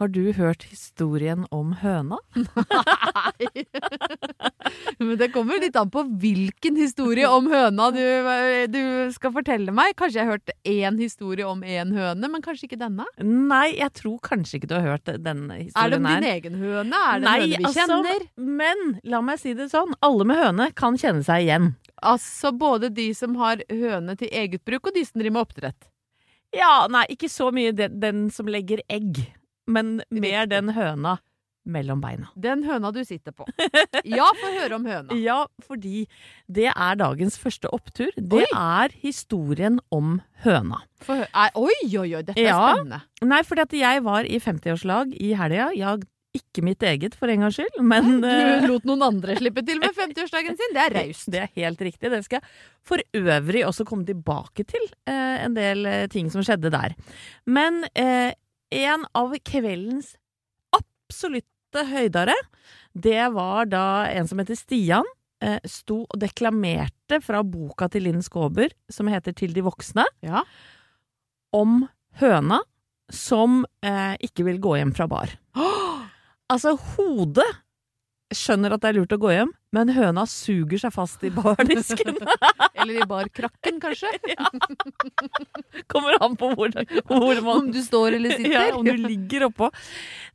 Har du hørt historien om høna? Nei. Men det kommer litt an på hvilken historie om høna du, du skal fortelle meg. Kanskje jeg har hørt én historie om én høne, men kanskje ikke denne? Nei, jeg tror kanskje ikke du har hørt denne historien. Er det om din egen høne? Er det Nei, en høne vi altså, kjenner? Men la meg si det sånn, alle med høne kan kjenne seg igjen. Altså både de som har høne til eget bruk, og de som driver med oppdrett. Ja, nei, ikke så mye den, den som legger egg, men mer den høna mellom beina. Den høna du sitter på. Ja, få høre om høna. Ja, fordi det er dagens første opptur. Det Oi. er historien om høna. Hø er, oi, oi, oi, dette er spennende. Nei, fordi at jeg var i 50-årslag i helga. Ja, ikke mitt eget, for en gangs skyld, men eh, Du lot noen andre slippe til med 50-årsdagen sin. Det er raust. Det er helt riktig. Det skal jeg for øvrig også komme tilbake til. Eh, en del eh, ting som skjedde der. Men eh, en av kveldens absolutte høydere, det var da en som heter Stian. Eh, sto og deklamerte fra boka til Linn Skåber, som heter Til de voksne, Ja. om høna som eh, ikke vil gå hjem fra bar. Altså, hodet skjønner at det er lurt å gå hjem, men høna suger seg fast i bardisken. Eller i barkrakken, kanskje. Kommer an på hvor, hvor man Om du står eller sitter. Ja, om du ligger oppå.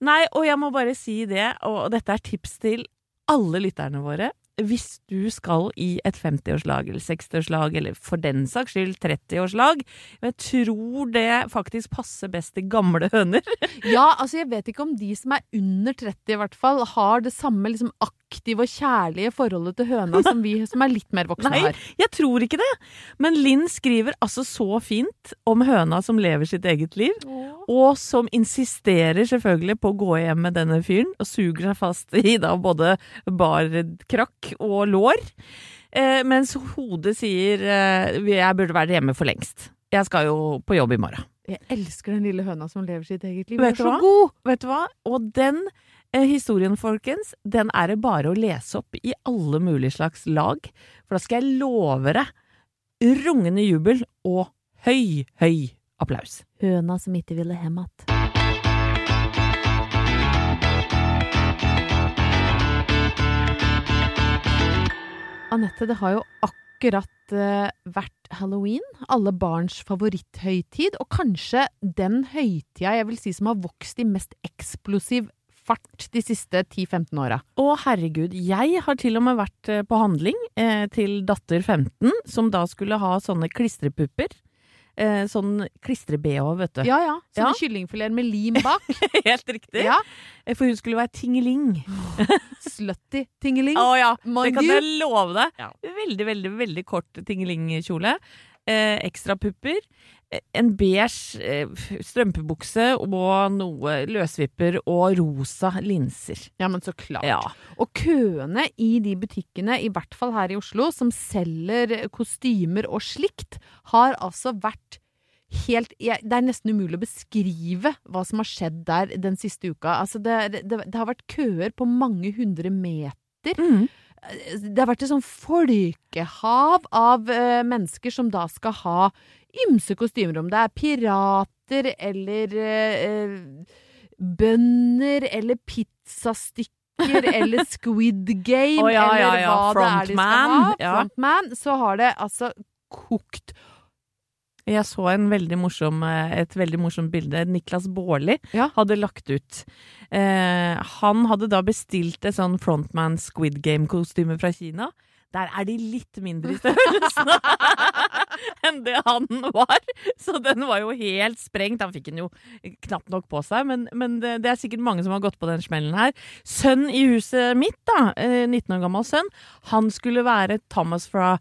Nei, og jeg må bare si det, og dette er tips til alle lytterne våre. Hvis du skal i et 50-årslag eller 60-årslag, eller for den saks skyld 30-årslag Jeg tror det faktisk passer best til gamle høner. Ja, altså jeg vet ikke om de som er under 30 i hvert fall, har det samme liksom aktive og kjærlige forholdet til høna som vi som er litt mer voksne Nei, har. jeg tror ikke det. Men Linn skriver altså så fint om høna som lever sitt eget liv. Og som insisterer selvfølgelig på å gå hjem med denne fyren, og suger seg fast i da både barkrakk og lår. Eh, mens hodet sier eh, jeg burde vært hjemme for lengst. Jeg skal jo på jobb i morgen. Jeg elsker den lille høna som lever sitt eget liv. Vet du hva? god! Vet du hva? Og den eh, historien, folkens, den er det bare å lese opp i alle mulige slags lag. For da skal jeg love deg rungende jubel og høy, høy applaus. Høna som ikke ville hjem att. Anette, det har jo akkurat uh, vært halloween. Alle barns favoritthøytid. Og kanskje den høytida jeg vil si som har vokst i mest eksplosiv fart de siste 10-15 åra. Å herregud, jeg har til og med vært eh, på handling eh, til datter 15, som da skulle ha sånne klistrepupper. Eh, sånn klistre-BH, vet du. Ja ja. Sånne Ja. kyllingfileter med lim bak. Helt riktig. ja. Eh, For hun skulle være tingeling. Slutty tingeling. Å ja, det kan jeg love deg. Veldig, veldig, veldig kort tingelingkjole. Eh, ekstra pupper. En beige eh, strømpebukse og noe løsvipper og rosa linser. Ja, men så klart. Ja. Og køene i de butikkene, i hvert fall her i Oslo, som selger kostymer og slikt, har altså vært helt Det er nesten umulig å beskrive hva som har skjedd der den siste uka. Altså, det, det, det har vært køer på mange hundre meter. Mm. Det har vært et sånn folkehav av uh, mennesker som da skal ha ymse kostymer, om det er pirater eller uh, bønder eller pizzastykker eller Squid Game oh, ja, ja, eller hva hva det er de skal Frontman, ha. ja. Frontman. Så har det altså kokt. Jeg så en veldig morsom, eh, et veldig morsomt bilde. Niklas Baarli Ja. hadde lagt ut. Eh, han hadde da bestilt et sånn Frontman Squid Game-kostyme fra Kina. Der er de litt mindre i størrelsen enn det han var. Så den var jo helt sprengt. Han fikk den jo knapt nok på seg, men, men det, det er sikkert mange som har gått på den smellen her. Sønn i huset mitt, da, eh, 19 år gammel sønn, han skulle være Thomas fra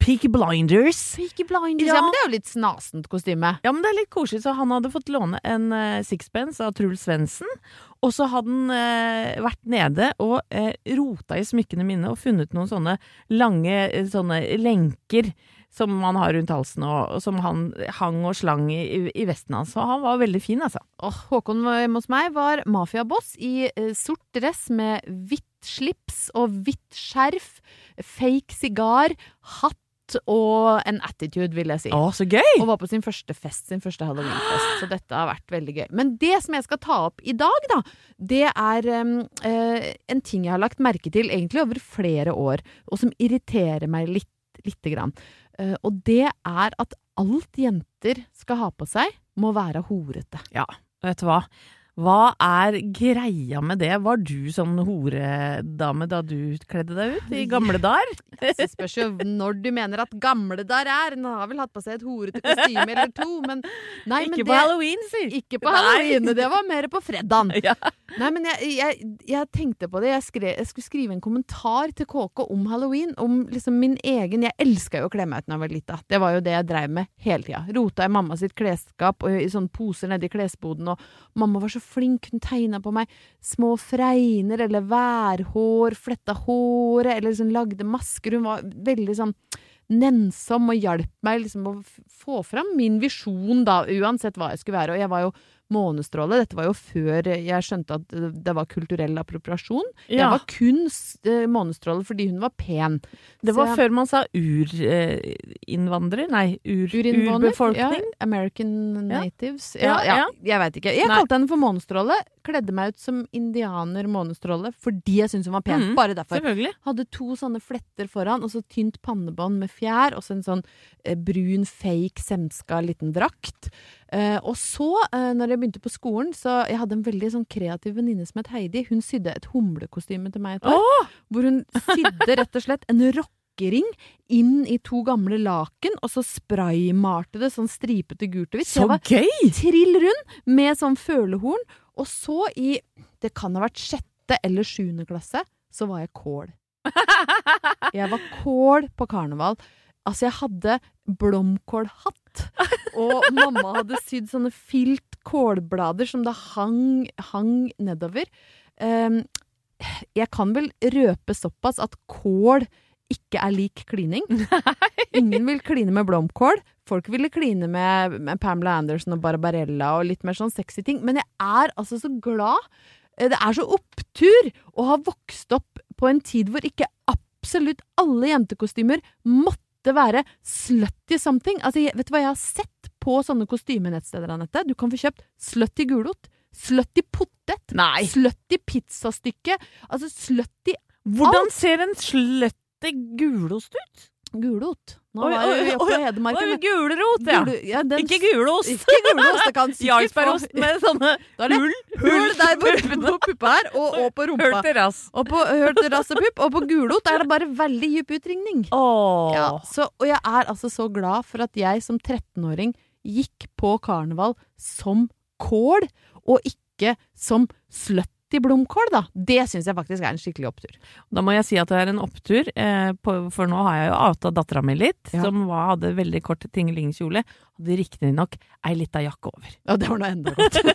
Peaky Blinders. Peaky Blinders. Ja. Ja. men det er jo litt snasent kostyme. Ja, men det er litt koselig, så han hadde fått låne en uh, sixpence av Truls Svendsen. Og så hadde han eh, vært nede og eh, rota i smykkene mine og funnet noen sånne lange sånne lenker som man har rundt halsen, og, og som han hang og slang i, i, vesten hans. Så han var veldig fin, altså. Åh, Håkon hos meg var mafiaboss i sort dress med hvitt slips og hvitt skjerf, fake sigar, hatt og en attitude, vil jeg si. Å, så gøy! Og var på sin første fest, sin første halloweenfest. Så dette har vært veldig gøy. Men det som jeg skal ta opp i dag, da, det er um, uh, en ting jeg har lagt merke til egentlig over flere år, og som irriterer meg litt, lite grann. Uh, og det er at alt jenter skal ha på seg, må være horete. Ja, vet du hva? Hva er greia med det? Var du sånn horedame da du kledde deg ut i gamle dar? Så spørs jo når du mener at gamle dar er. Hun har vel hatt på seg et horete kostyme eller to, men Nei, men Ikke på det- halloween, si! Ikke på halloween, det var mer på fredagen. Ja. Nei, men jeg, jeg, jeg tenkte på det. Jeg, skrev, jeg skulle skrive en kommentar til KK om halloween. Om liksom min egen Jeg elska jo å kle meg ut da jeg var lita. Det var jo det jeg dreiv med hele tida. Rota i mamma sitt klesskap og i sånne poser nedi klesboden. Og mamma var så flink. Hun tegna på meg små fregner eller værhår, fletta håret, eller liksom lagde masker. Hun var veldig sånn nennsom og hjalp meg liksom å få fram min visjon, da, uansett hva jeg skulle være. Og jeg var jo månestråle. Dette var jo før jeg skjønte at det var kulturell appropriasjon. Jeg Ja. var kun eh, månestråle fordi hun var pen. Det var jeg- før man sa urinnvandrer, nei, ur, urbefolkning. Ja, American natives. Ja, Ja, ja, ja. Jeg veit ikke. Jeg Nei. kalte henne for månestråle. Kledde meg ut som indianer månestråle fordi jeg syntes hun var pen. Mm, Bare derfor. Hadde to sånne fletter foran, og så tynt pannebånd med fjær, og så en sånn eh, brun, fake, semska liten drakt. Eh, og så, eh, når jeg begynte på skolen, så jeg hadde en veldig sånn kreativ venninne som het Heidi. Hun sydde et humlekostyme til meg et år. oh! Hvor hun sydde rett og slett en rockering inn i to gamle laken, og så spraymalte det sånn stripete gult og hvitt. Så gøy! trill rund med sånn følehorn. Og så i Det kan ha vært sjette eller sjuende klasse, så var jeg kål. Jeg var kål på karneval. Altså, jeg hadde blomkålhatt. Og mamma hadde sydd sånne filt kålblader som det hang, hang nedover. Um, jeg kan vel røpe såpass at kål ikke er lik klining. Ingen vil kline med blomkål. Folk ville kline med, med Pamela Anderson og Barbarella og litt mer sånn sexy ting. Men jeg er altså så glad. Eh, Det er så opptur å ha vokst opp på en tid hvor ikke absolutt alle jentekostymer måtte være slutty something. Altså, jeg, vet du hva jeg har sett på sånne kostymenettsteder, Anette? Du kan få kjøpt slutty gulrot. Slutty potet. Nei. Slutty pizzastykke. Altså slutty Hvordan ser en det gulost ut? Gulot. Nå oi, var vi oppe i Hedmarken. Gulrot, ja. Gul, ja den, ikke gulost. Ikke gulost, det kan Jarlsbergost med sånne hull. Hull der på, på puppa her, og, og på rumpa. Høl til rass. Og på høl til rass og pupp. Og på gulot er det bare veldig dyp utringning. Ja, så, og jeg er altså så glad for at jeg som 13-åring gikk på karneval som kål, og ikke som sløtt 80 blomkål, da. Det syns jeg faktisk er en skikkelig opptur. Da må jeg si at det er en opptur, eh, for nå har jeg jo outa dattera mi litt, ja. som hadde veldig kort tingelingkjole. Hadde riktignok ei lita jakke over. Ja, det var nå enda godt.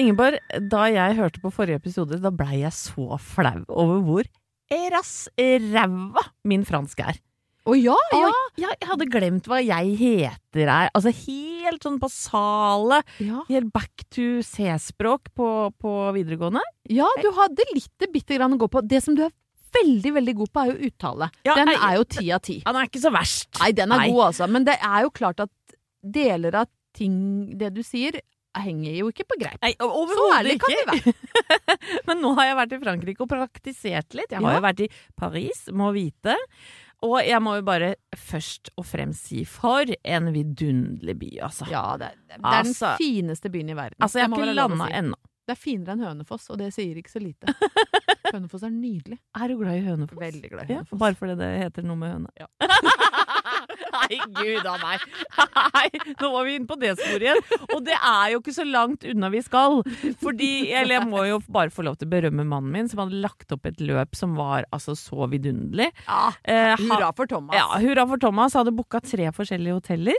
Ingeborg, da jeg hørte på forrige episode, da blei jeg så flau over hvor rass ræva min fransk er. Å ja, ja. Ja, jeg hadde glemt hva jeg heter her. Altså helt sånn basale, ja. helt back to C-språk på, på videregående. Ja, du hadde litt bitte grann å gå på. Det som du er veldig, veldig god på, er jo uttale. Ja, den er jo ti av ti. Han er ikke så verst. Nei, den er Nei. god, altså. Men det er jo klart at deler av ting, det du sier, henger jo ikke på greip. Nei, Så ærlig kan vi være. Men nå har jeg vært i Frankrike og praktisert litt. Jeg har Ja. jo vært i Paris, må vite. Og jeg må jo bare først og fremst si for en vidunderlig by, altså. Ja, det det er den Altså- fineste byen i verden. Altså, jeg har ikke landa si. ennå. Det er finere enn Hønefoss, og det sier ikke så lite. Hønefoss er nydelig. Er du glad i Hønefoss? Veldig glad i Ja, bare fordi det heter noe med høne? Ja. Nei, gud a meg. Nei, nå var vi inne på det sporet igjen. Og det er jo ikke så langt unna vi skal. Fordi, eller jeg må jo bare få lov til å berømme mannen min, som hadde lagt opp et løp som var altså så vidunderlig. Ja, Eh, hurra for Thomas. Ja, hurra for Thomas. Hadde booka tre forskjellige hoteller.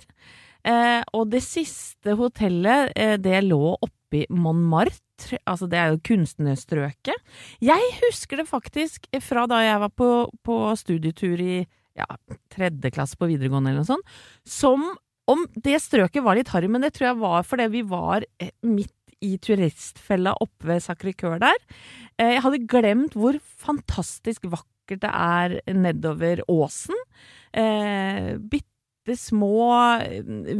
Eh, og det siste hotellet, eh, det lå oppi Montmartre. Altså, det er jo kunstnerstrøket. Jeg husker det faktisk fra da jeg var på, på studietur i ja, tredje klasse på videregående eller noe sånt, som om det strøket var litt harry, men det tror jeg var fordi vi var eh, midt i turistfella oppe ved Sacré-Cœur der. Eh, jeg hadde glemt hvor fantastisk vakkert det er nedover åsen. Eh, bitte små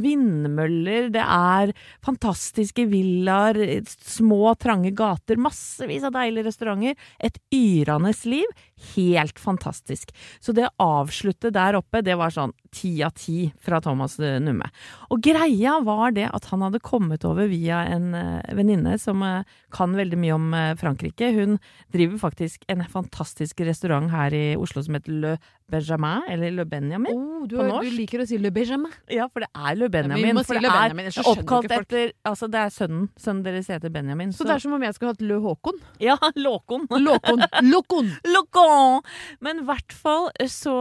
vindmøller, det er fantastiske villaer, små, trange gater, massevis av deilige restauranter. Et yrende liv. Helt fantastisk. Så det å avslutte der oppe, det var sånn ti av ti fra Thomas eh, Numme. Og greia var det at han hadde kommet over via en eh, venninne som eh, kan veldig mye om Frankrike. Hun driver faktisk en fantastisk restaurant her i Oslo som heter Le Benjamin, eller Le Benjamin. Oh, du, På du liker å si Le Benjamin. Ja, for det er Le Ja, Benjamin. må si for det Le er Benjamin, ellers oppkalt etter Altså, det er sønnen. Sønnen deres heter Benjamin. Så det er som om jeg skulle hatt Le Håkon. Ja, Låkon. Låkon. Låkon. Låkon! Men i hvert fall så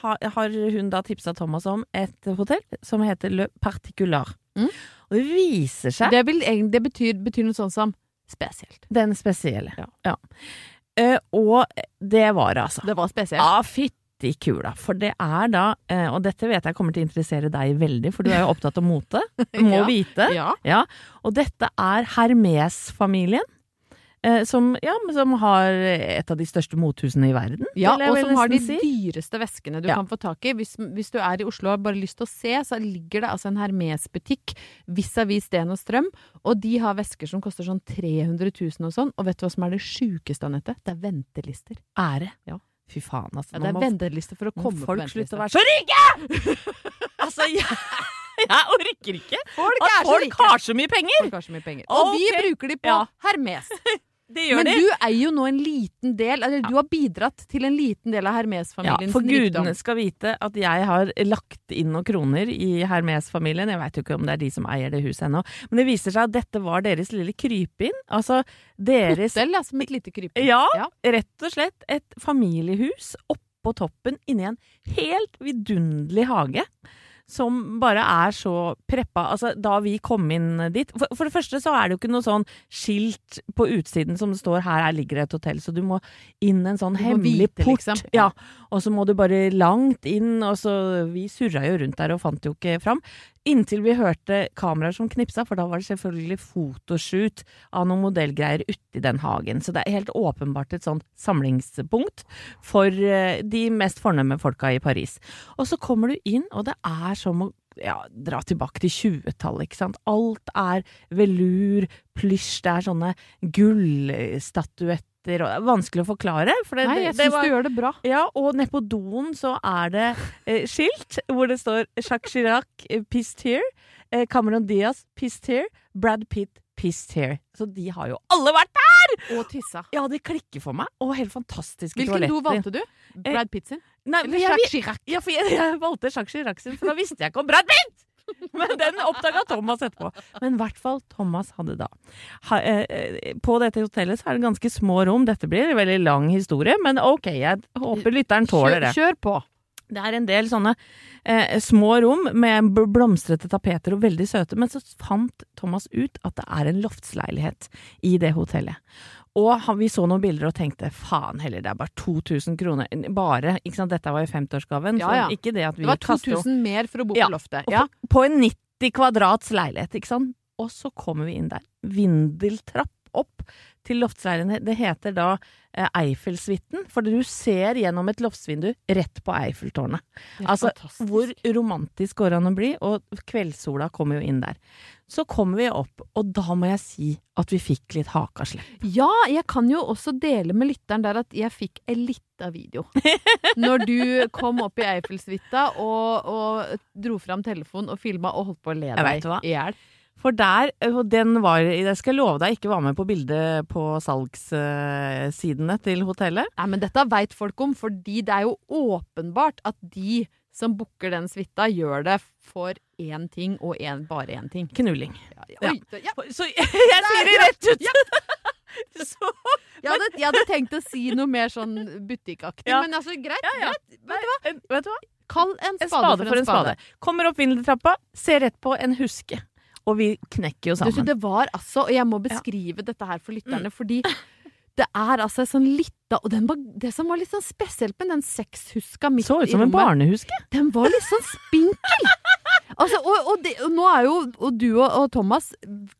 har, hun da tipsa Thomas om et hotell som heter Le Particular. Mm. Og det viser seg Det, vil, det betyr, betyr noe sånt som spesielt. den spesielle. Ja. Eh, og det var det, altså. Det var spesielt. Ja, fytti kula. For det er da, eh, og dette vet jeg kommer til å interessere deg veldig, for du er jo opptatt av mote. Du Må Ja. vite. Ja. Ja, og dette er Hermes-familien. Eh, som, ja, som har et av de største mothusene i verden. Ja, og som har de si. dyreste veskene du Ja. kan få tak i. Hvis, hvis du er i Oslo og har bare lyst til å se, så ligger det altså en Hermes-butikk vis-à-vis Sten og Strøm, og de har vesker som koster sånn 300 000 og sånn. Og vet du hva som er det sjukeste, Anette? Det er ventelister. Ære. Ja. Fy faen, altså. Ja, det er ventelister for å komme på folk slutter å være så rike! altså, jeg, jeg orker ikke Folk at er folk rike! har så mye penger! Folk har så mye penger. Og vi bruker de på Ja. Hermes. Men de. du eier jo nå en liten del, eller du har bidratt til en liten del av Ja, Hermes-familiens for rikdom. gudene skal vite at jeg har lagt inn noen kroner i Hermes-familien. Jeg veit jo ikke om det er de som eier det huset ennå. Men det viser seg at dette var deres lille krypinn. Altså deres Hotell, ja, som et lite krypinn. Ja, Ja. rett og slett et familiehus oppå toppen inni en helt vidunderlig hage. Som bare er så preppa. Altså, da vi kom inn dit for, for det første så er det jo ikke noe sånn skilt på utsiden som det står 'her, her ligger et hotell', så du må inn en sånn hemmelig vite, port. liksom. Ja. Og så må du bare langt inn, og så Vi surra jo rundt der og fant jo ikke fram. Inntil vi hørte kameraer som knipsa, for da var det selvfølgelig fotoshoot av noen modellgreier uti den hagen. Så det er helt åpenbart et sånt samlingspunkt for eh, de mest fornemme folka i Paris. Og så kommer du inn, og det er som å ja, dra tilbake til 20-tallet, ikke sant. Alt er velur, plysj, det er sånne gullstatuetter, og det er vanskelig å forklare. For det, Nei, jeg syns du gjør det bra. ja, og nede på doen så er det eh, skilt hvor det står Jacques Chirac eh, pissed here, eh, Cameron Diaz pissed here, Brad Pitt pissed here. Så de har jo alle vært der! Og tissa. Ja, de klikker for meg. Og helt fantastiske Hvilken do valgte du? Brad Pitt sin? Nei, Eller Jacques Chirac? ja, for jeg, jeg valgte Jacques Chirac sin, for da visste jeg ikke om Brad Pitt! Men den oppdaga Thomas etterpå. Men i hvert fall Thomas hadde da ha, eh, På dette hotellet så er det ganske små rom. Dette blir en veldig lang historie, men ok, jeg håper lytteren tåler det. Kjør, kjør på. Det er en del sånne eh, små rom med bl- blomstrete tapeter og veldig søte, men så fant Thomas ut at det er en loftsleilighet i det hotellet. Og han, vi så noen bilder og tenkte faen heller, det er bare 2000 kroner. Bare, ikke sant, dette var jo 50-årsgaven, Ja, ja. det Det var kaster jo- 2000 mer for å bo Ja, på loftet. Ja. på- På en 90 kvadrats leilighet, ikke sant. Og så kommer vi inn der. Vindeltrapp opp til loftsleiligheten. Det heter da eh, Eiffelsuiten, for du ser gjennom et loftsvindu rett på Eiffeltårnet. Altså, fantastisk. hvor romantisk går det an å bli? Og kveldssola kommer jo inn der. Så kommer vi opp, og da må jeg si at vi fikk litt hakaslepp. Ja, jeg kan jo også dele med lytteren der at jeg fikk ei lita video. Når du kom opp i Eiffelsuita og, og dro fram telefonen og filma og holdt på å le deg i hjel. For der, og den var Jeg skal love deg ikke var med på bildet på salgssidene til hotellet. Nei, men dette veit folk om, fordi det er jo åpenbart at de som booker den suita, gjør det for én ting og en, bare én ting. Knulling. Ja, ja, ja. Så jeg, jeg sier det rett ut! Så, Jeg, hadde, jeg hadde tenkt å si noe mer sånn butikkaktig, men altså, greit. Greit. Vet du en- vet du hva? Kall en En spade, for en spade. Kommer opp vindeltrappa, ser rett på en huske. Og vi knekker jo Du, sammen. det var altså, og jeg må beskrive dette her for Mm. lytterne, fordi det er altså en sånn lita Og den var, det som var litt sånn spesielt med den sexhuska midt Så ut som en barnehuske. den var litt sånn spinkel! altså, og, og, det, og nå er jo og du og, og Thomas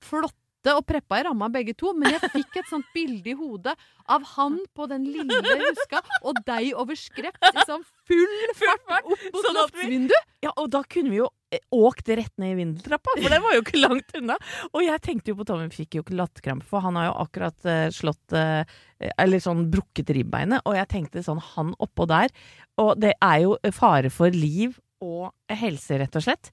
flotte og preppa i ramma begge to, men jeg fikk et sånt bilde i hodet av han på den lille huska, og deg over skrept i sånn full fart opp mot Sånn loftsvinduet. Ja, og da kunne vi jo eh, åkt rett ned i vindeltrappa, for den var jo ikke langt unna. Og jeg tenkte jo på Tommy, fikk jo ikke latterkrampe, for han har jo akkurat uh, slått uh, Eller sånn brukket ribbeinet, og jeg tenkte sånn, han oppå der. Og det er jo fare for liv og helse, rett og slett.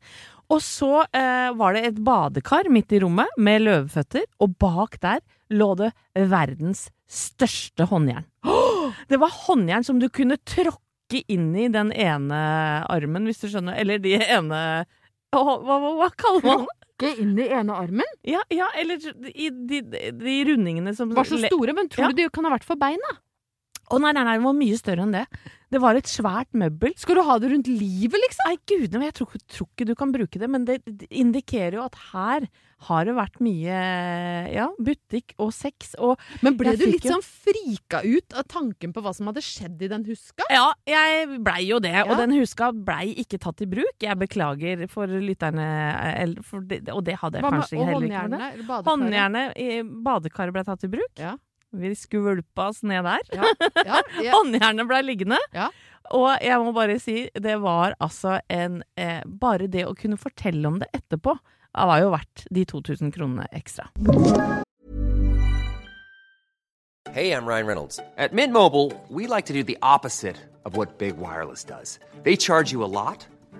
Og så eh, var det et badekar midt i rommet med løveføtter, og bak der lå det verdens største håndjern. Det var håndjern som du kunne tråkke inn i den ene armen, hvis du skjønner, eller de ene hva, hva, hva kaller man det? Tråkke inn i ene armen. Ja, ja, eller i de, de rundingene som Var så store, men tror Ja. du de kan ha vært for beina? Å nei, nei, nei, det var mye større enn det. Det var et svært møbel. Skal du ha det rundt livet, liksom? Nei, gudene, men jeg tror, tror ikke du kan bruke det, men det, indikerer jo at her har det vært mye ja, butikk og sex og Men ble du litt jo- sånn frika ut av tanken på hva som hadde skjedd i den huska? Ja, jeg blei jo det, og den huska blei ikke tatt i bruk. Jeg beklager for lytterne, for det, og det hadde jeg Hva med kanskje og heller ikke. det. håndjernet? Håndjernet i badekaret ble tatt i bruk. Ja. Vi skvulpa oss ned der. Ja, ja, ja. Håndjernet ble liggende. Ja. Og jeg må bare si, det var altså en eh, Bare det å kunne fortelle om det etterpå, det var jo verdt de 2000 kronene ekstra. Hey, I'm Ryan Reynolds. At Mint Mobile, we like to do the opposite of what Big Wireless does. They charge you a lot,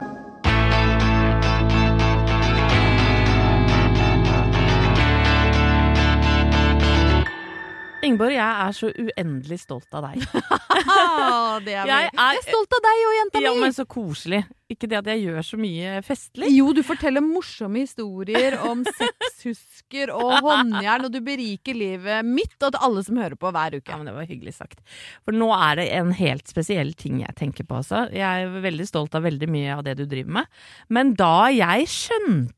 you Ingeborg, jeg er så uendelig stolt av deg. det er Jeg er, jeg er stolt av deg og jenta Ja, mi! men så koselig. Ikke det at jeg gjør så mye festlig. Jo, du forteller morsomme historier om sexhusker og håndjern, og du beriker livet mitt og til alle som hører på hver uke. Ja, men Det var hyggelig sagt. For nå er det en helt spesiell ting jeg tenker på. Altså. Jeg er veldig stolt av veldig mye av det du driver med. Men da jeg skjønte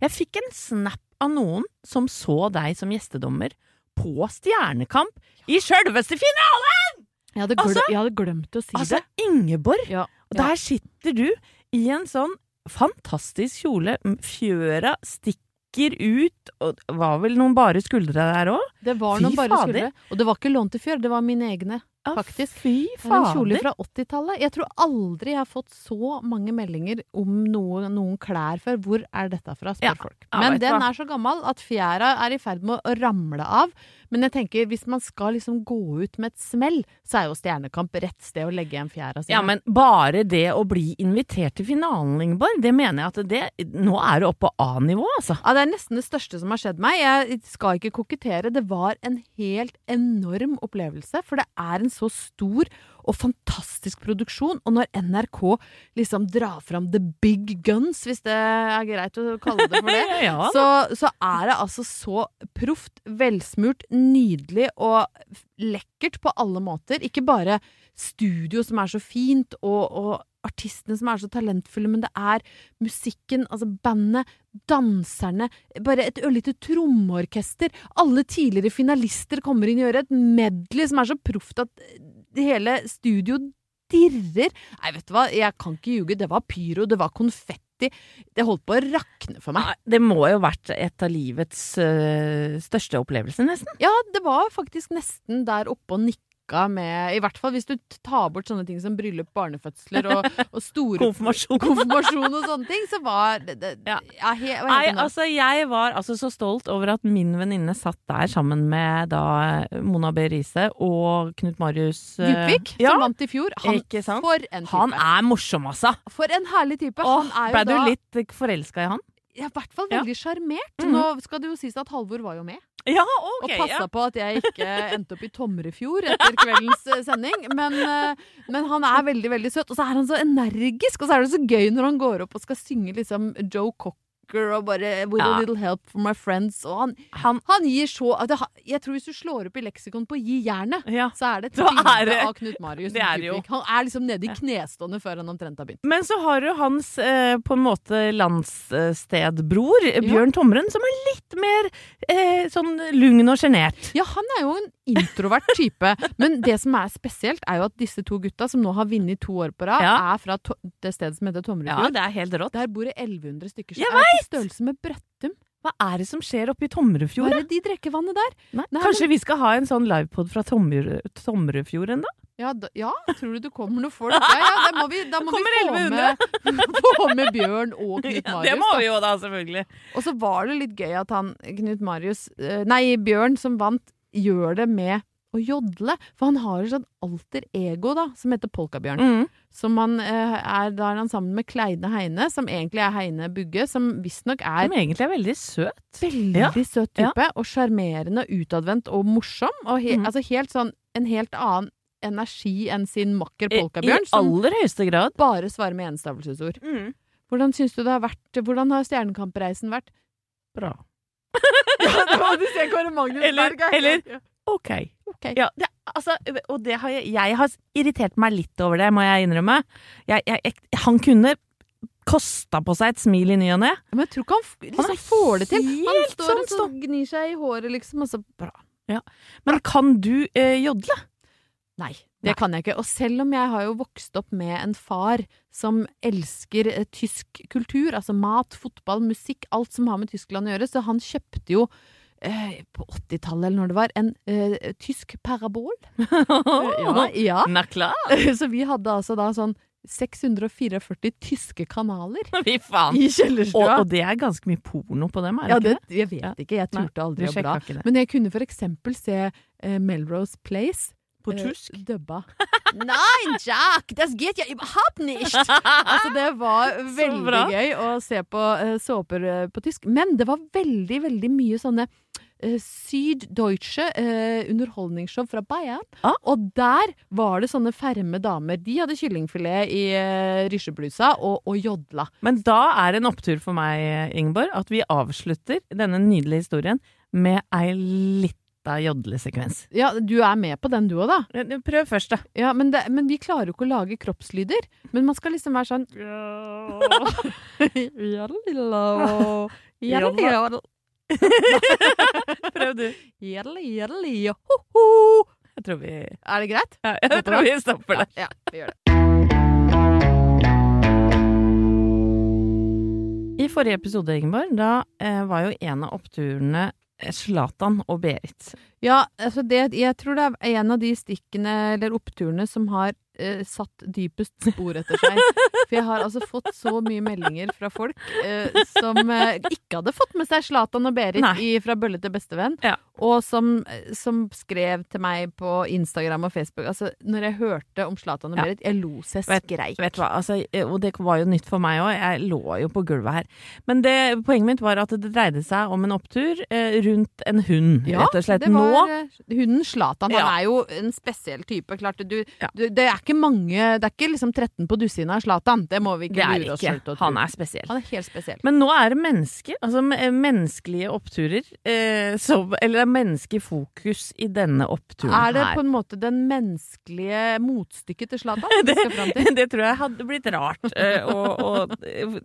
Jeg fikk en snap av noen som så deg som gjestedommer på Stjernekamp i sjølveste finalen! Jeg hadde, Altså- jeg hadde glemt å si Altså, det. Ingeborg. Ja, ja. der sitter du i en sånn fantastisk kjole. Fjøra stikker ut, og var vel noen bare skuldre der òg? Det var Fy noen bare fader. skuldre. Og det var ikke lånt til fjør, det var mine egne. Faktisk. Fy Det er en kjole fra 80-tallet. Jeg tror aldri jeg har fått så mange meldinger om noe, noen klær før. Hvor er dette fra, spør Ja. folk. Men den er så gammel at fjæra er i ferd med å ramle av. Men jeg tenker, hvis man skal liksom gå ut med et smell, så er jo Stjernekamp rett sted å legge en fjæra si. Ja, men bare det å bli invitert til finalen, Ingeborg, det mener jeg at det Nå er det oppe på A-nivå, altså. Ja, det er nesten det største som har skjedd meg. Jeg skal ikke kokettere. Det var en helt enorm opplevelse, for det er en så stor og fantastisk produksjon. Og når NRK liksom drar fram the big guns, hvis det er greit å kalle det for det, Ja. så, så er det altså så proft, velsmurt, nydelig og lekkert på alle måter. Ikke bare studio som er så fint, og, og artistene som er så talentfulle, men det er musikken, altså bandet, danserne, bare et ørlite trommeorkester. Alle tidligere finalister kommer inn og gjør et medley som er så proft at hele studio dirrer. Nei, vet du hva, jeg kan ikke ljuge. Det var pyro, det var konfetti. Det holdt på å rakne for meg. Det må jo ha vært et av livets øh, største opplevelser, nesten. Ja, det var faktisk nesten der oppe og nikka med I hvert fall hvis du tar bort sånne ting som bryllup, barnefødsler og, og store Konfirmasjon. konfirmasjon og sånne ting, så var det, det Ja. ja, he, Nei, altså jeg var altså så stolt over at min venninne satt der sammen med da Mona B. Riise og Knut Marius øh, Djupvik, ja, som vant i fjor. Han? For en type. Han er morsom, altså. For en herlig type. Åh, han er jo ble du litt forelska i han? ja, i hvert fall veldig sjarmert. Mhm. Nå skal det jo sies at Halvor var jo med. Ja, og passa på at jeg ikke endte opp i Tomrefjord etter kveldens eh, sending. Men, eh, men han er veldig, veldig søt. Og så er han så energisk, og så er det så gøy når han går opp og skal synge liksom Joe Cocker og bare With a little help from my friends. Og han, han, han gir så det, Jeg tror hvis du slår opp i leksikon på Gi jernet, Ja. så er det et bilde av Knut Marius. det er. Han er liksom nede i knestående før han omtrent har begynt. Men så har du hans eh, på en måte landsstedbror, Bjørn Tomren, som er litt mer eh, sånn lugn og sjenert. Ja, han er jo en introvert type. Men det som er spesielt, er jo at disse to gutta, som nå har vunnet to år på rad, Ja. er fra det stedet som heter Tomrefjord. Ja, det er helt rått. Der bor det 1100 stykker som Jeg er på størrelse med Brøttum. Hva er det som skjer oppe i Tomrefjord? Hva er det de drikkevannet der? Nei, Nei, kanskje vi skal ha en sånn livepod fra Tomre- Tomrefjord ennå? Ja, da, ja, tror du det kommer noen folk? Ja, ja, da må vi, da må vi få, med, få med Bjørn og Knut Ja, Marius. det må vi jo da, selvfølgelig. Og så var det litt gøy at han, Knut Marius, eh, nei, Bjørn som vant, gjør det med å jodle. For han har et sånt alter ego, da, som heter Polkabjørn. Mm. Som han eh, er, da er han sammen med Kleine Heine, som egentlig er Heine Bugge, som visstnok er Som egentlig er veldig søt. veldig Ja. søt type. Og sjarmerende, utadvendt og morsom. Og he, mm. altså helt sånn en helt annen energi enn sin makker I, I aller høyeste grad. bare svarer med enstavelsesord. Hvordan syns du det har vært Hvordan har Stjernekampreisen vært? Bra. Ja, det var du ser Kåre Magnus Eller- hver gang. eller- Ok. okay. Ja, det, altså, og det har jeg, jeg har irritert meg litt over det, må jeg innrømme. Jeg, jeg, han kunne kosta på seg et smil i ny og ne. Men jeg tror ikke han liksom Han får det til. Han står sånn og så gnir seg i håret, liksom, og så bra. Men kan du eh, jodle? Nei, det kan jeg ikke. Og selv om jeg har jo vokst opp med en far som elsker eh, tysk kultur, altså mat, fotball, musikk, alt som har med Tyskland å gjøre, så han kjøpte jo eh, på 80-tallet eller når det var, en uh, tysk parabol. ja, ja. Na klar. Så vi hadde altså da sånn 644 tyske kanaler Fy faen. i Og, kjellerstua. og det er ganske mye porno på dem, er det ja, ikke det? jeg vet Ja. ikke, jeg turte aldri å bla. det. Men jeg kunne for eksempel se uh, Melrose Place På tysk? tysk? dubba. Nein, Jack, das geht ja überhaupt nicht! altså, det var veldig gøy å se på uh, såper uh, på tysk. Men det var veldig, veldig mye sånne eh, Süddeutsche eh, underholdningsshow fra Bayern. Ah. Og der var det sånne ferme damer. De hadde kyllingfilet i uh, rysjeblusa og, og jodla. Men da er det en opptur for meg, Ingeborg, at vi avslutter denne nydelige historien med ei lita jodlesekvens. Ja, du er med på den du òg, da. Prøv først, da. Ja, men, det, men vi klarer jo ikke å lage kroppslyder. Men man skal liksom være sånn Prøv du. Ho-ho. Jeg tror vi Er det greit? ja, Jeg tror vi stopper der. Ja, vi gjør det. I forrige episode, Ingeborg, da eh, var jo en av oppturene Zlatan og Berit. Ja, altså det, jeg tror det er en av de stikkene eller oppturene som har eh, satt dypest spor etter seg. For jeg har altså fått så mye meldinger fra folk eh, som eh, ikke hadde fått med seg Slatan og Berit i Fra bølle til bestevenn, Ja. og som, eh, som skrev til meg på Instagram og Facebook. Altså, når jeg hørte om Slatan og Ja. Berit, jeg lo seg Vet- skreik. Vet vet hva, altså, eh, og det var jo nytt for meg òg, jeg lå jo på gulvet her. Men det, poenget mitt var at det dreide seg om en opptur eh, rundt en hund, Ja, rett og slett. det var Nå eh, hunden Zlatan. Han Ja. er jo en spesiell type. Klart, du, Ja. du, det er ikke mange Det er ikke liksom 13 på dusinet av Zlatan. Det må vi ikke lure oss selv til å tro. Han er spesiell. Han er helt spesiell. Men nå er det mennesker, altså menneskelige oppturer, eh, som, eller det er menneskefokus i denne oppturen her. Er det her. på en måte den menneskelige motstykket til Zlatan? fram til? det tror jeg hadde blitt rart eh, å, å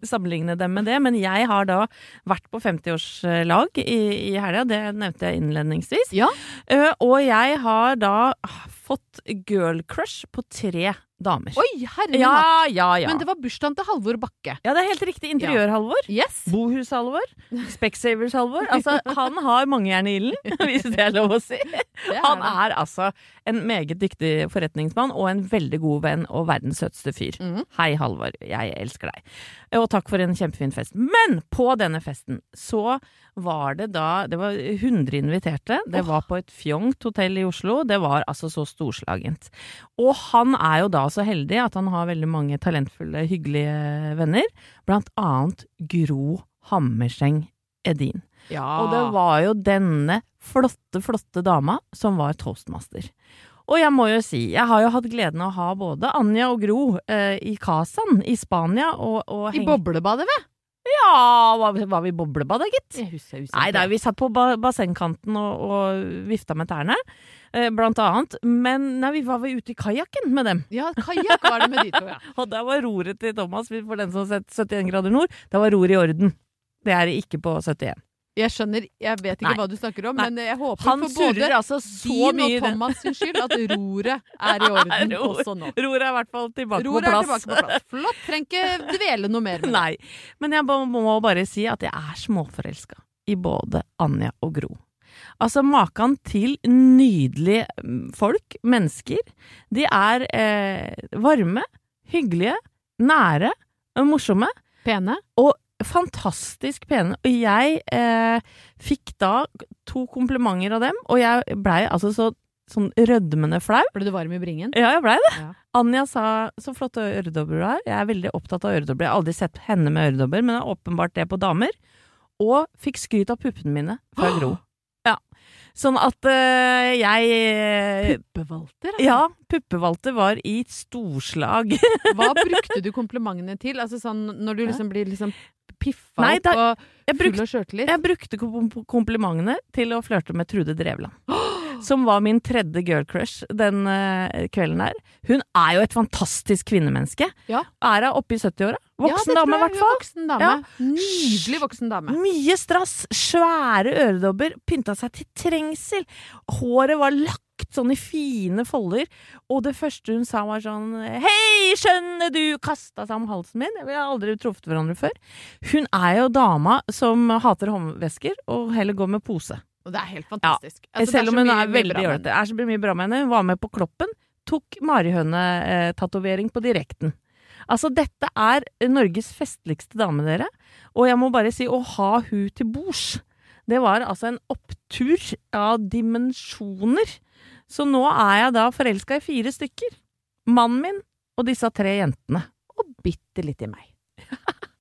sammenligne dem med det, men jeg har da vært på 50-årslag i, i helga, det nevnte jeg innledningsvis. Ja. Eh, og jeg har da fått girl crush på tre damer. Oi, herre Ja, ja, ja. Men det var bursdagen til Halvor Bakke. Ja, det er helt riktig. Interiør-Halvor. Yes! Bohus-Halvor. Specsavers-Halvor. Altså, han har mange jern i ilden, hvis det er lov å si. Er Han er altså en meget dyktig forretningsmann og en veldig god venn og verdens søteste fyr. Mm. Hei, Halvor. Jeg elsker deg. Og takk for en kjempefin fest. Men på denne festen så var det da Det var 100 inviterte. Det var på et fjongt hotell i Oslo. Det var altså så storslagent. Og han er jo da så heldig at han har veldig mange talentfulle, hyggelige venner. Blant annet Gro Hammerseng Edin. Ja. Og det var jo denne flotte, flotte dama som var toastmaster. Og jeg må jo si, jeg har jo hatt gleden av å ha både Anja og Gro eh, i Kazan i Spania og, og I boblebadet, ved? Ja, var, vi- var vi i boblebadet, gitt? Jeg husker, jeg husker Nei, ikke. vi satt på ba bassengkanten og, og vifta med tærne, blant annet. Men nei, vi var vel ute i kajakken med dem. Ja, kajakk var det med de to, ja. Og der var roret til Thomas, for den som har sett 71 grader nord, da var roret i orden. Det er det ikke på 71. Jeg skjønner, jeg vet ikke Nei. hva du snakker om, Nei. men jeg håper Han for både altså din og. Thomas sin skyld at roret er i orden Ror- også nå. Roret er i hvert fall tilbake ror på plass. tilbake på plass. Flott. Trenger ikke dvele noe mer med det. Nei. Men jeg må bare si at jeg er småforelska i både Anja og Gro. Altså maken til nydelige mm, folk, mennesker. De er eh, varme, hyggelige, nære, morsomme. Pene. Og fantastisk pene. Og jeg eh, fikk da to komplimenter av dem, og jeg blei altså så sånn rødmende flau. Ble du varm i bringen? Ja, jeg blei det. Ja. Anja sa så flotte øredobber du har. Jeg er veldig opptatt av øredobber. Jeg har aldri sett henne med øredobber, men det er åpenbart det på damer. Og fikk skryt av puppene mine fra Gro. Sånn at uh, jeg Puppevalter? Altså. Ja, puppevalter var i storslag. Hva brukte du komplimentene til? Altså sånn når du liksom blir liksom piffa Nei, opp og full av sjøltillit? jeg brukte komplimentene til å flørte med Trude Drevland. Som var min tredje girl crush den uh, kvelden der. Hun er jo et fantastisk kvinnemenneske. Ja. Er hun oppe i 70-åra? Voksen ja, dame, i hvert fall. Voksen dame. Ja. Nydelig voksen dame. Mye strass, svære øredobber, pynta seg til trengsel. Håret var lagt sånn i fine folder, og det første hun sa var sånn Hei, skjønner du! Kasta seg om halsen min. Vi har aldri truffet hverandre før. Hun er jo dama som hater håndvesker, og heller går med pose. Og det er helt fantastisk. Altså, er Selv om hun er veldig bra Det. Er så mye bra med henne. Hun var med på Kloppen. Tok marihøne-tatovering på direkten. Altså, dette er Norges festligste dame, dere. Og jeg må bare si, å ha hun til bords, det var altså en opptur av dimensjoner. Så nå er jeg da forelska i fire stykker. Mannen min og disse tre jentene. Og bitte litt i meg.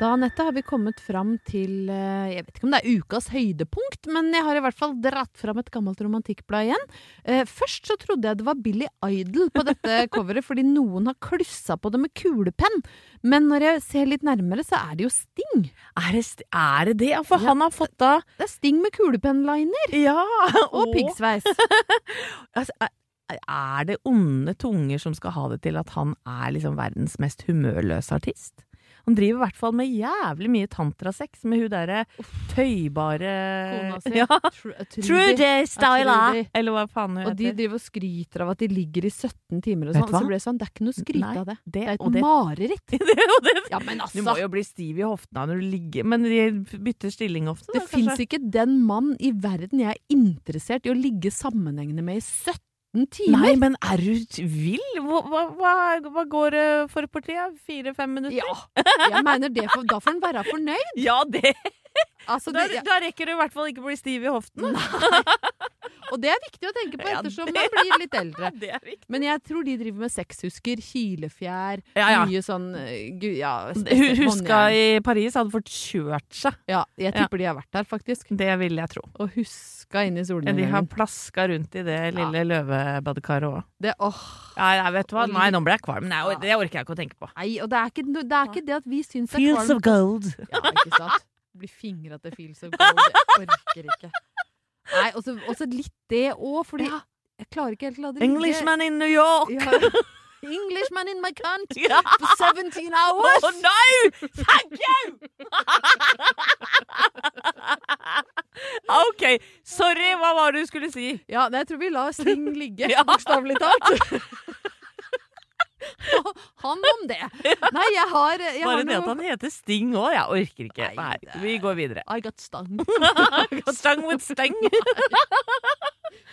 Da, Anette, har vi kommet fram til eh, Jeg vet ikke om det er ukas høydepunkt, men jeg har i hvert fall dratt fram et gammelt romantikkblad igjen. Eh, først så trodde jeg det var Billy Idol på dette coveret, fordi noen har klussa på det med kulepenn. Men når jeg ser litt nærmere, så er det jo Sting. Er det, er det det? For Ja. han har fått da Det er Sting med kulepennliner Ja! og piggsveis. Altså, er det onde tunger som skal ha det til at han er liksom verdens mest humørløse artist? Han driver i hvert fall med jævlig mye tantrasex med hun derre tøybare Kona si. Ja. Tru- Trudy! Trudy. Eller hva faen hun Og de driver og skryter av at de ligger i 17 timer og sånn. Så ble det sånn, det er ikke noe skryt av det. det- Det er et mareritt. Er. Ja, men Du altså. må jo bli stiv i hoftene når du ligger Men de bytter stilling ofte. Det fins ikke den mann i verden jeg er interessert i å ligge sammenhengende med i 17 timer. Nei, men er du vill? Hva, hva, hva, går det for partiet? Fire-fem minutter? Ja, jeg mener det for, Da får en være fornøyd. Ja, det! Altså, Da, det, da rekker du i hvert fall ikke å bli stiv i hoftene. Og det er viktig å tenke på ettersom man blir litt eldre. Men jeg tror de driver med sexhusker, kilefjær, mye sånn eh, ja, Huska i Paris hadde fått kjørt seg. Ja, jeg tipper de har vært der, faktisk. Det vil jeg tro. Og huska inn i Ja, de har solnedgangen. plaska rundt i det lille løvebadekaret òg. Det, åh, Ja, vet du hva? Nei, nå ble jeg kvalm. Nei, det orker jeg ikke å tenke på. nei, og det er, ikke, det er ikke det at vi syns det er kvalmt. gold. Ja, ikke sant? Blir fingra til feels of Gold. Jeg orker ikke. Nei, og så litt det òg, fordi jeg klarer ikke helt å la det ligge. Englishman in New York! Ja. Englishman in my cunt Ja. for 17 hours! Oh no! Thank you! OK, sorry, hva var det du skulle si? Ja, jeg tror vi lar Sting ligge, Ja. bokstavelig talt. Han om det. Nei, jeg har, jeg Bare har det at han heter Sting òg, jeg orker ikke. Nei, det- vi går videre. I got. Stang with stang.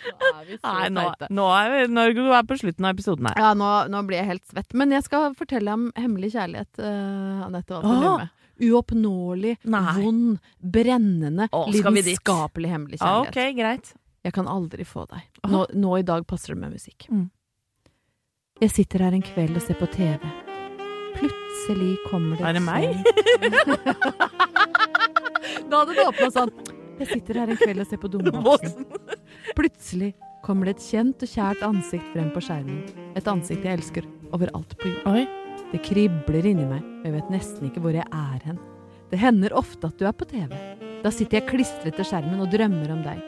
Nå er vi så Nei, nå, nå er vi er på slutten av episoden her. Ja, nå, nå blir jeg helt svett. Men jeg skal fortelle om hemmelig kjærlighet, uh, Anette. Med? Uoppnåelig, Nei. vond, brennende, Åh, lidenskapelig hemmelig kjærlighet. kjærlighet. okay, greit. Jeg kan aldri få deg. Nå, nå i dag passer det med musikk. Mm. Jeg sitter her en kveld og ser på TV. Plutselig kommer det Er det meg? da hadde det åpna sånn. Jeg sitter her en kveld og ser på Dummeboksen. Plutselig kommer det et kjent og kjært ansikt frem på skjermen. Et ansikt jeg elsker overalt på jord. Oi. Det kribler inni meg, og jeg vet nesten ikke hvor jeg er hen. Det hender ofte at du er på TV. Da sitter jeg klistret til skjermen og drømmer om deg.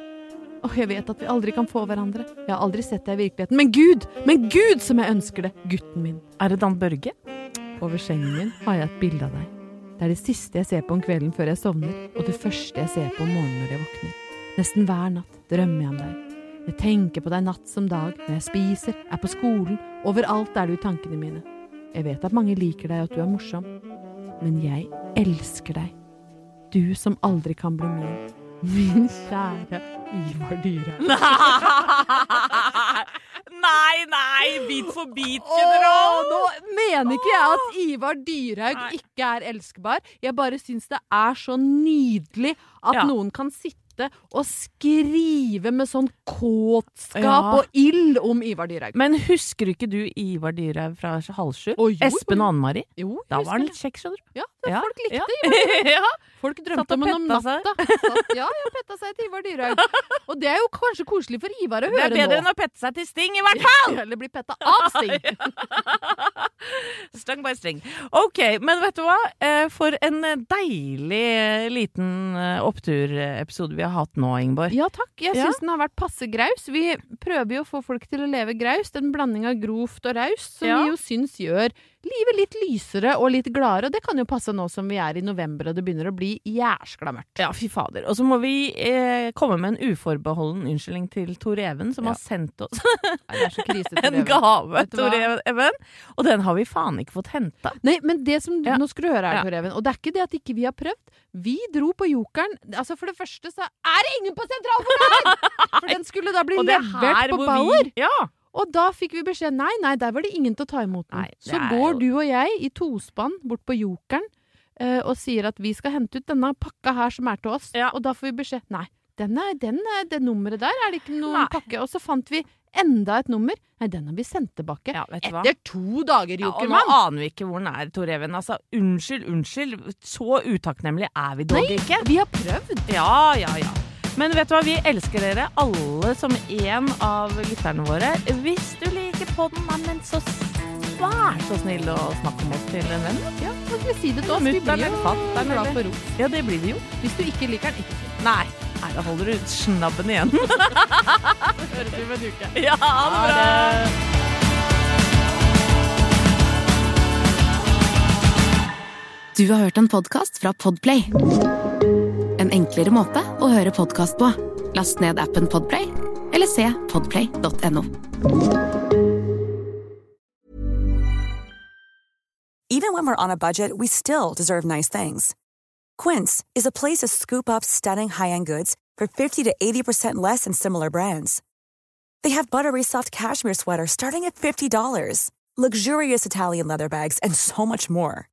Åh, jeg vet at vi aldri kan få hverandre. Jeg har aldri sett deg i virkeligheten. Men Gud! Men Gud som jeg ønsker det! Gutten min. Er det Dan Børge? Over sengen min har jeg et bilde av deg. Det er det siste jeg ser på om kvelden før jeg sovner, og det første jeg ser på om morgenen når jeg våkner. Nesten hver natt drømmer jeg om deg. Jeg tenker på deg natt som dag, når jeg spiser, er på skolen, overalt er du i tankene mine. Jeg vet at mange liker deg og at du er morsom, men jeg elsker deg. Du som aldri kan bli min. Min kjære Ivar Dyrhaug. Nei, nei! Bit for bit, Åh, nå mener ikke jeg at Ivar Dyrhaug Nei. ikke er elskbar. Jeg bare syns det er så nydelig at Ja. noen kan sitte og skrive med sånn kåtskap Ja. og ild om Ivar Dyrhaug. Men husker ikke du Ivar Dyrhaug fra Halv sju? Espen og Anne Marie? Jo, Da var han litt kjekk, skjønner du. Ja, Ja, folk likte. Ivar Dyrhaug. ja. Folk drømte om ham om natta. Satt, ja, ja, petta seg til Ivar Dyrhaug. Og det er jo kanskje koselig for Ivar å høre Det er bedre nå. enn å pette seg til Sting, i hvert fall! Eller bli petta av Sting. Stang by string. OK, men vet du hva? Eh, For en deilig eh, liten eh, oppturepisode vi har hatt nå, Ingeborg. Ja takk, jeg Ja. den har vært passe graus. Vi prøver jo å få folk til å leve graust. En blanding av grovt og raust, som Ja. vi jo syns gjør livet litt lysere og litt gladere. Og det kan jo passe nå som vi er i november og det begynner å bli jæskla mørkt. Ja, fy fader. Og så må vi eh, komme med en uforbeholden unnskyldning til Tor Even, som Ja. har sendt oss krise, en gave. Tor? Even. Og den har vi faen ikke fått henta. Nei, men det som Ja. Nå skal du høre her. Tor Even. Og det er ikke det at ikke vi har prøvd. Vi dro på Jokeren. Altså For det første så er det ingen på Sentralbordet her! For den skulle da bli er levert på Bauer. vi Ja. Og da fikk vi beskjed nei, nei, der var det ingen til å ta imot den. Nei, så går jo- du og jeg i tospann bort på Jokeren uh, og sier at vi skal hente ut denne pakka her som er til oss. Ja. Og da får vi beskjed nei, den er, den er, det nummeret der er det ikke noen Nei. pakke. Og så fant vi Enda et nummer. Nei, den har vi sendt tilbake. Ja? Etter to dager, Ja, og nå aner vi ikke hvor den er, Tor Even. Altså, unnskyld, unnskyld. Så utakknemlige er vi dog Nei, ikke. vi har prøvd. Ja, ja, ja. Men vet du hva, vi elsker dere alle som en av lytterne våre. Hvis du liker podden, men så vær så snill å snakke om oss til en venn. Ja, så skal vi si det til oss. Vi Mutter'n blir eller fatter'n glad for ros. Ja, det blir vi jo. Hvis du ikke liker den, ikke. Nei, nei da holder du snabben igjen. Høres vi om en uke. Ja, ha det bra! Du har hørt en podcast fra Podplay. En enklere måte å høre podcast på. Last ned appen Podplay, eller se podplay.no. Even when we're on a budget, we still deserve nice things. Quince is a place to scoop up stunning high-end goods for 50 to 80% less than similar brands. They have buttery soft cashmere sweaters starting at $50, luxurious Italian leather bags, and so much more.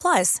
Plus,